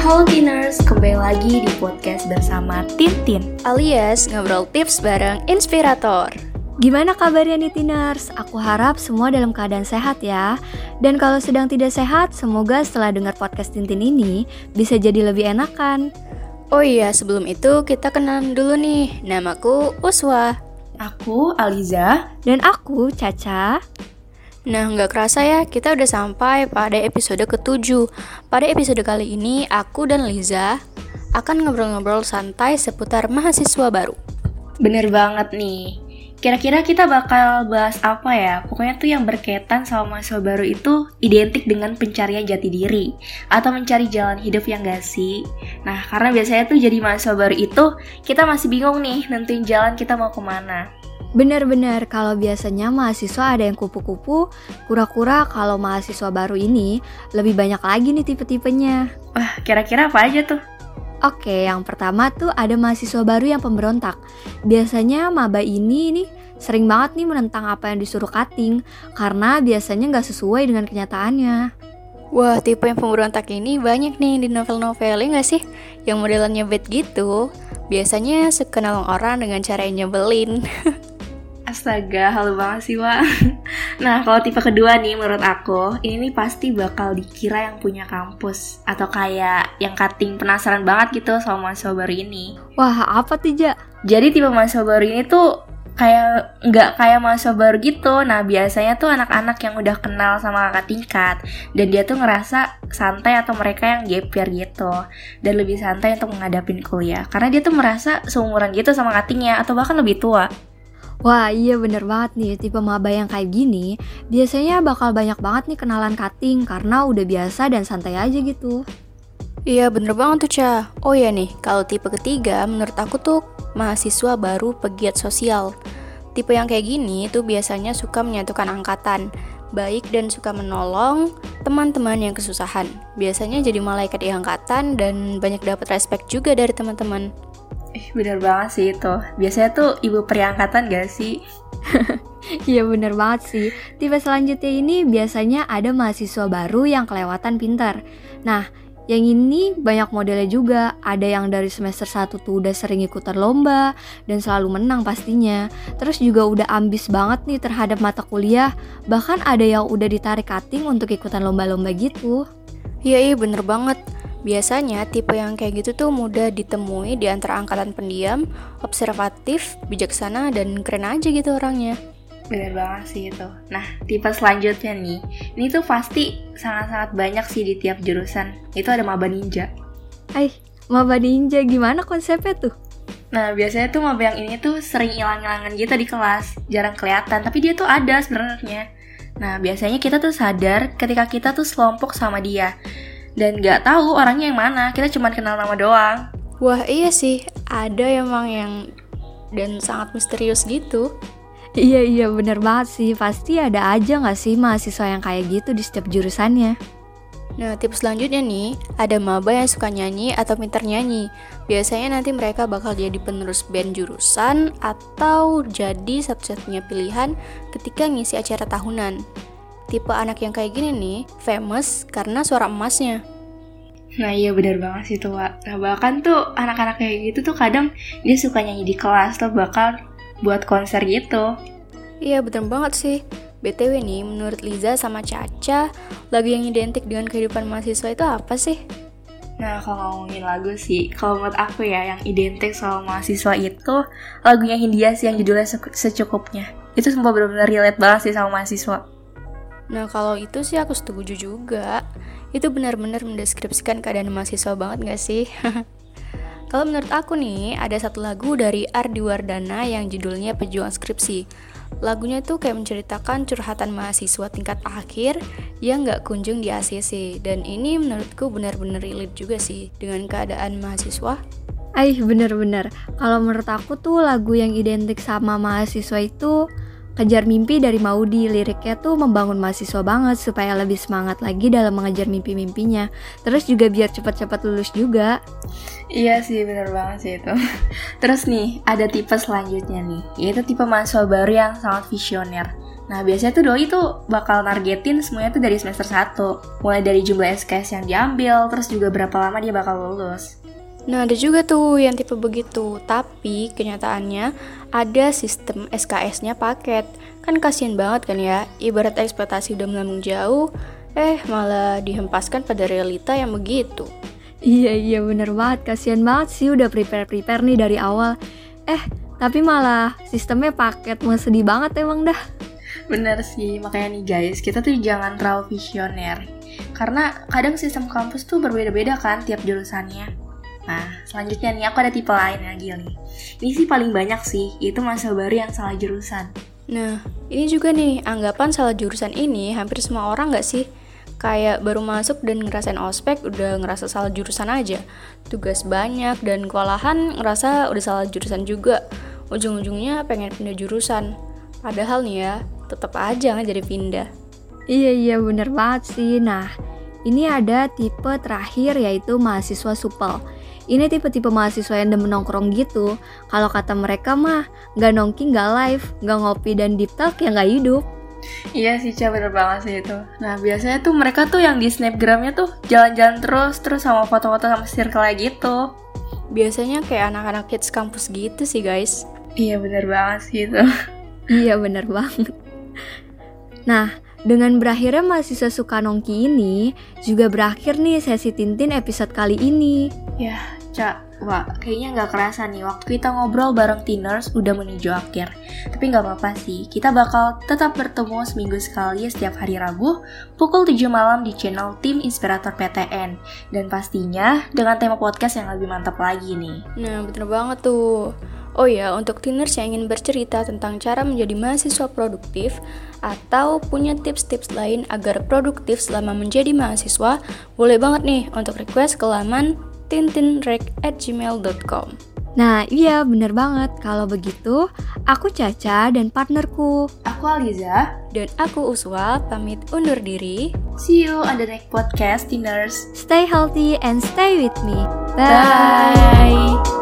Halo Tiners, kembali lagi di podcast bersama Tintin alias ngobrol tips bareng inspirator. Gimana kabarnya nih Tiners? Aku harap semua dalam keadaan sehat ya. Dan kalau sedang tidak sehat, semoga setelah dengar podcast Tintin ini bisa jadi lebih enakan. Oh iya, sebelum itu kita kenalan dulu nih. Namaku Uswa. Aku Aliza. Dan aku Caca. Nah, nggak kerasa ya, kita udah sampai pada episode ketujuh. Pada episode kali ini, aku dan Liza akan ngobrol-ngobrol santai seputar mahasiswa baru. Bener banget nih. Kira-kira kita bakal bahas apa ya? Pokoknya tuh yang berkaitan sama mahasiswa baru itu identik dengan pencarian jati diri atau mencari jalan hidup yang gak sih? Nah, karena biasanya tuh jadi mahasiswa baru itu kita masih bingung nih nentuin jalan kita mau ke mana. Bener-bener, kalau biasanya mahasiswa ada yang kupu-kupu, kura-kura kalau mahasiswa baru ini lebih banyak lagi nih tipe-tipenya. Wah, kira-kira apa aja tuh? Oke, yang pertama tuh ada mahasiswa baru yang pemberontak. Biasanya maba ini nih sering banget nih menentang apa yang disuruh cutting, karena biasanya nggak sesuai dengan kenyataannya. Wah, tipe yang pemberontak ini banyak nih di novel-novel, ya nggak sih? Yang modelannya bad gitu. Biasanya suka nolong orang dengan cara yang nyebelin. Astaga, halo banget sih, Wak. Nah, kalau tipe kedua nih menurut aku, ini nih pasti bakal dikira yang punya kampus. Atau kayak yang cutting penasaran banget gitu sama mahasiswa baru ini. Wah, apa tuh, Ja? Jadi tipe mahasiswa baru ini tuh kayak nggak kayak mahasiswa baru gitu. Nah, biasanya tuh anak-anak yang udah kenal sama kakak tingkat. Dan dia tuh ngerasa santai atau mereka yang gap year gitu. Dan lebih santai untuk menghadapin kuliah. Karena dia tuh merasa seumuran gitu sama katingnya atau bahkan lebih tua. Wah iya bener banget nih, tipe maba yang kayak gini biasanya bakal banyak banget nih kenalan cutting karena udah biasa dan santai aja gitu. Iya bener banget tuh Ca. Oh ya nih, kalau tipe ketiga menurut aku tuh mahasiswa baru pegiat sosial. Tipe yang kayak gini tuh biasanya suka menyatukan angkatan, baik dan suka menolong teman-teman yang kesusahan. Biasanya jadi malaikat di angkatan dan banyak dapat respect juga dari teman-teman. Eh, bener banget sih itu. Biasanya tuh ibu periangkatan gak sih? Iya bener banget sih. Tipe selanjutnya ini biasanya ada mahasiswa baru yang kelewatan pintar. Nah, yang ini banyak modelnya juga. Ada yang dari semester 1 tuh udah sering ikutan lomba dan selalu menang pastinya. Terus juga udah ambis banget nih terhadap mata kuliah. Bahkan ada yang udah ditarik cutting untuk ikutan lomba-lomba gitu. Iya, iya bener banget. Biasanya tipe yang kayak gitu tuh mudah ditemui di antara angkatan pendiam, observatif, bijaksana, dan keren aja gitu orangnya. Bener banget sih itu. Nah, tipe selanjutnya nih, ini tuh pasti sangat-sangat banyak sih di tiap jurusan. Itu ada maba ninja. Eh, maba ninja gimana konsepnya tuh? Nah, biasanya tuh maba yang ini tuh sering hilang-hilangan gitu di kelas, jarang kelihatan, tapi dia tuh ada sebenarnya. Nah, biasanya kita tuh sadar ketika kita tuh selompok sama dia dan nggak tahu orangnya yang mana kita cuma kenal nama doang. Wah iya sih ada emang yang dan sangat misterius gitu. Iya iya bener banget sih. Pasti ada aja nggak sih mahasiswa yang kayak gitu di setiap jurusannya? Nah, tips selanjutnya nih, ada maba yang suka nyanyi atau pintar nyanyi. Biasanya nanti mereka bakal jadi penerus band jurusan atau jadi satu-satunya pilihan ketika ngisi acara tahunan tipe anak yang kayak gini nih famous karena suara emasnya. Nah iya benar banget sih tuh Wak. Nah bahkan tuh anak-anak kayak gitu tuh kadang dia suka nyanyi di kelas tuh bakal buat konser gitu. Iya bener banget sih. BTW nih, menurut Liza sama Caca, lagu yang identik dengan kehidupan mahasiswa itu apa sih? Nah, kalau ngomongin lagu sih, kalau menurut aku ya, yang identik sama mahasiswa itu lagunya Hindia sih yang judulnya secukupnya. Itu semua benar-benar relate banget sih sama mahasiswa. Nah kalau itu sih aku setuju juga. Itu benar-benar mendeskripsikan keadaan mahasiswa banget gak sih? kalau menurut aku nih Ada satu lagu dari Ardi Wardana yang judulnya Pejuang Skripsi. Lagunya tuh kayak menceritakan curhatan mahasiswa tingkat akhir yang gak kunjung di ACC Dan ini menurutku benar-benar relate juga sih dengan keadaan mahasiswa. Aih bener-bener Kalau menurut aku tuh lagu yang identik sama mahasiswa itu Kejar Mimpi dari Maudi. Liriknya tuh membangun mahasiswa banget supaya lebih semangat lagi dalam mengejar mimpi-mimpinya. Terus juga biar cepat-cepat lulus juga. Iya sih, bener banget sih itu. Terus nih, ada tipe selanjutnya nih, yaitu tipe mahasiswa baru yang sangat visioner. Nah, biasanya tuh doi tuh bakal nargetin semuanya tuh dari semester 1. Mulai dari jumlah SKS yang diambil, terus juga berapa lama dia bakal lulus. Nah, ada juga tuh yang tipe begitu, tapi kenyataannya ada sistem SKS-nya paket. Kan kasihan banget kan ya, ibarat ekspektasi udah melambung jauh, eh malah dihempaskan pada realita yang begitu. Iya iya bener banget, kasihan banget sih udah prepare-prepare nih dari awal. Eh, tapi malah sistemnya paket, mau sedih banget emang dah. Bener sih, makanya nih guys, kita tuh jangan terlalu visioner. Karena kadang sistem kampus tuh berbeda-beda kan tiap jurusannya. Nah, selanjutnya nih aku ada tipe lain lagi nih. Ini sih paling banyak sih, itu masa baru yang salah jurusan. Nah, ini juga nih, anggapan salah jurusan ini hampir semua orang nggak sih? Kayak baru masuk dan ngerasain ospek udah ngerasa salah jurusan aja. Tugas banyak dan kewalahan ngerasa udah salah jurusan juga. Ujung-ujungnya pengen pindah jurusan. Padahal nih ya, tetap aja nggak jadi pindah. Iya iya bener banget sih. Nah, ini ada tipe terakhir yaitu mahasiswa supel. Ini tipe-tipe mahasiswa yang demen nongkrong gitu. Kalau kata mereka mah, nggak nongki, nggak live, nggak ngopi dan deep talk ya nggak hidup. Iya sih, Ca, bener banget sih itu. Nah, biasanya tuh mereka tuh yang di snapgramnya tuh jalan-jalan terus, terus sama foto-foto sama circle gitu. Biasanya kayak anak-anak kids kampus gitu sih, guys. Iya, bener banget sih itu. iya, bener banget. Nah, dengan berakhirnya mahasiswa suka nongki ini, juga berakhir nih sesi Tintin episode kali ini. Ya, Cak, wah kayaknya nggak kerasa nih waktu kita ngobrol bareng Tiners udah menuju akhir. Tapi nggak apa-apa sih, kita bakal tetap bertemu seminggu sekali setiap hari Rabu pukul 7 malam di channel Tim Inspirator PTN. Dan pastinya dengan tema podcast yang lebih mantap lagi nih. Nah, bener banget tuh. Oh ya, untuk teeners yang ingin bercerita tentang cara menjadi mahasiswa produktif atau punya tips-tips lain agar produktif selama menjadi mahasiswa, boleh banget nih untuk request ke laman tintinrek@gmail.com. Nah, iya bener banget. Kalau begitu, aku Caca dan partnerku. Aku Aliza. Dan aku Uswa, pamit undur diri. See you on the next podcast, Tiners. Stay healthy and stay with me. Bye. Bye.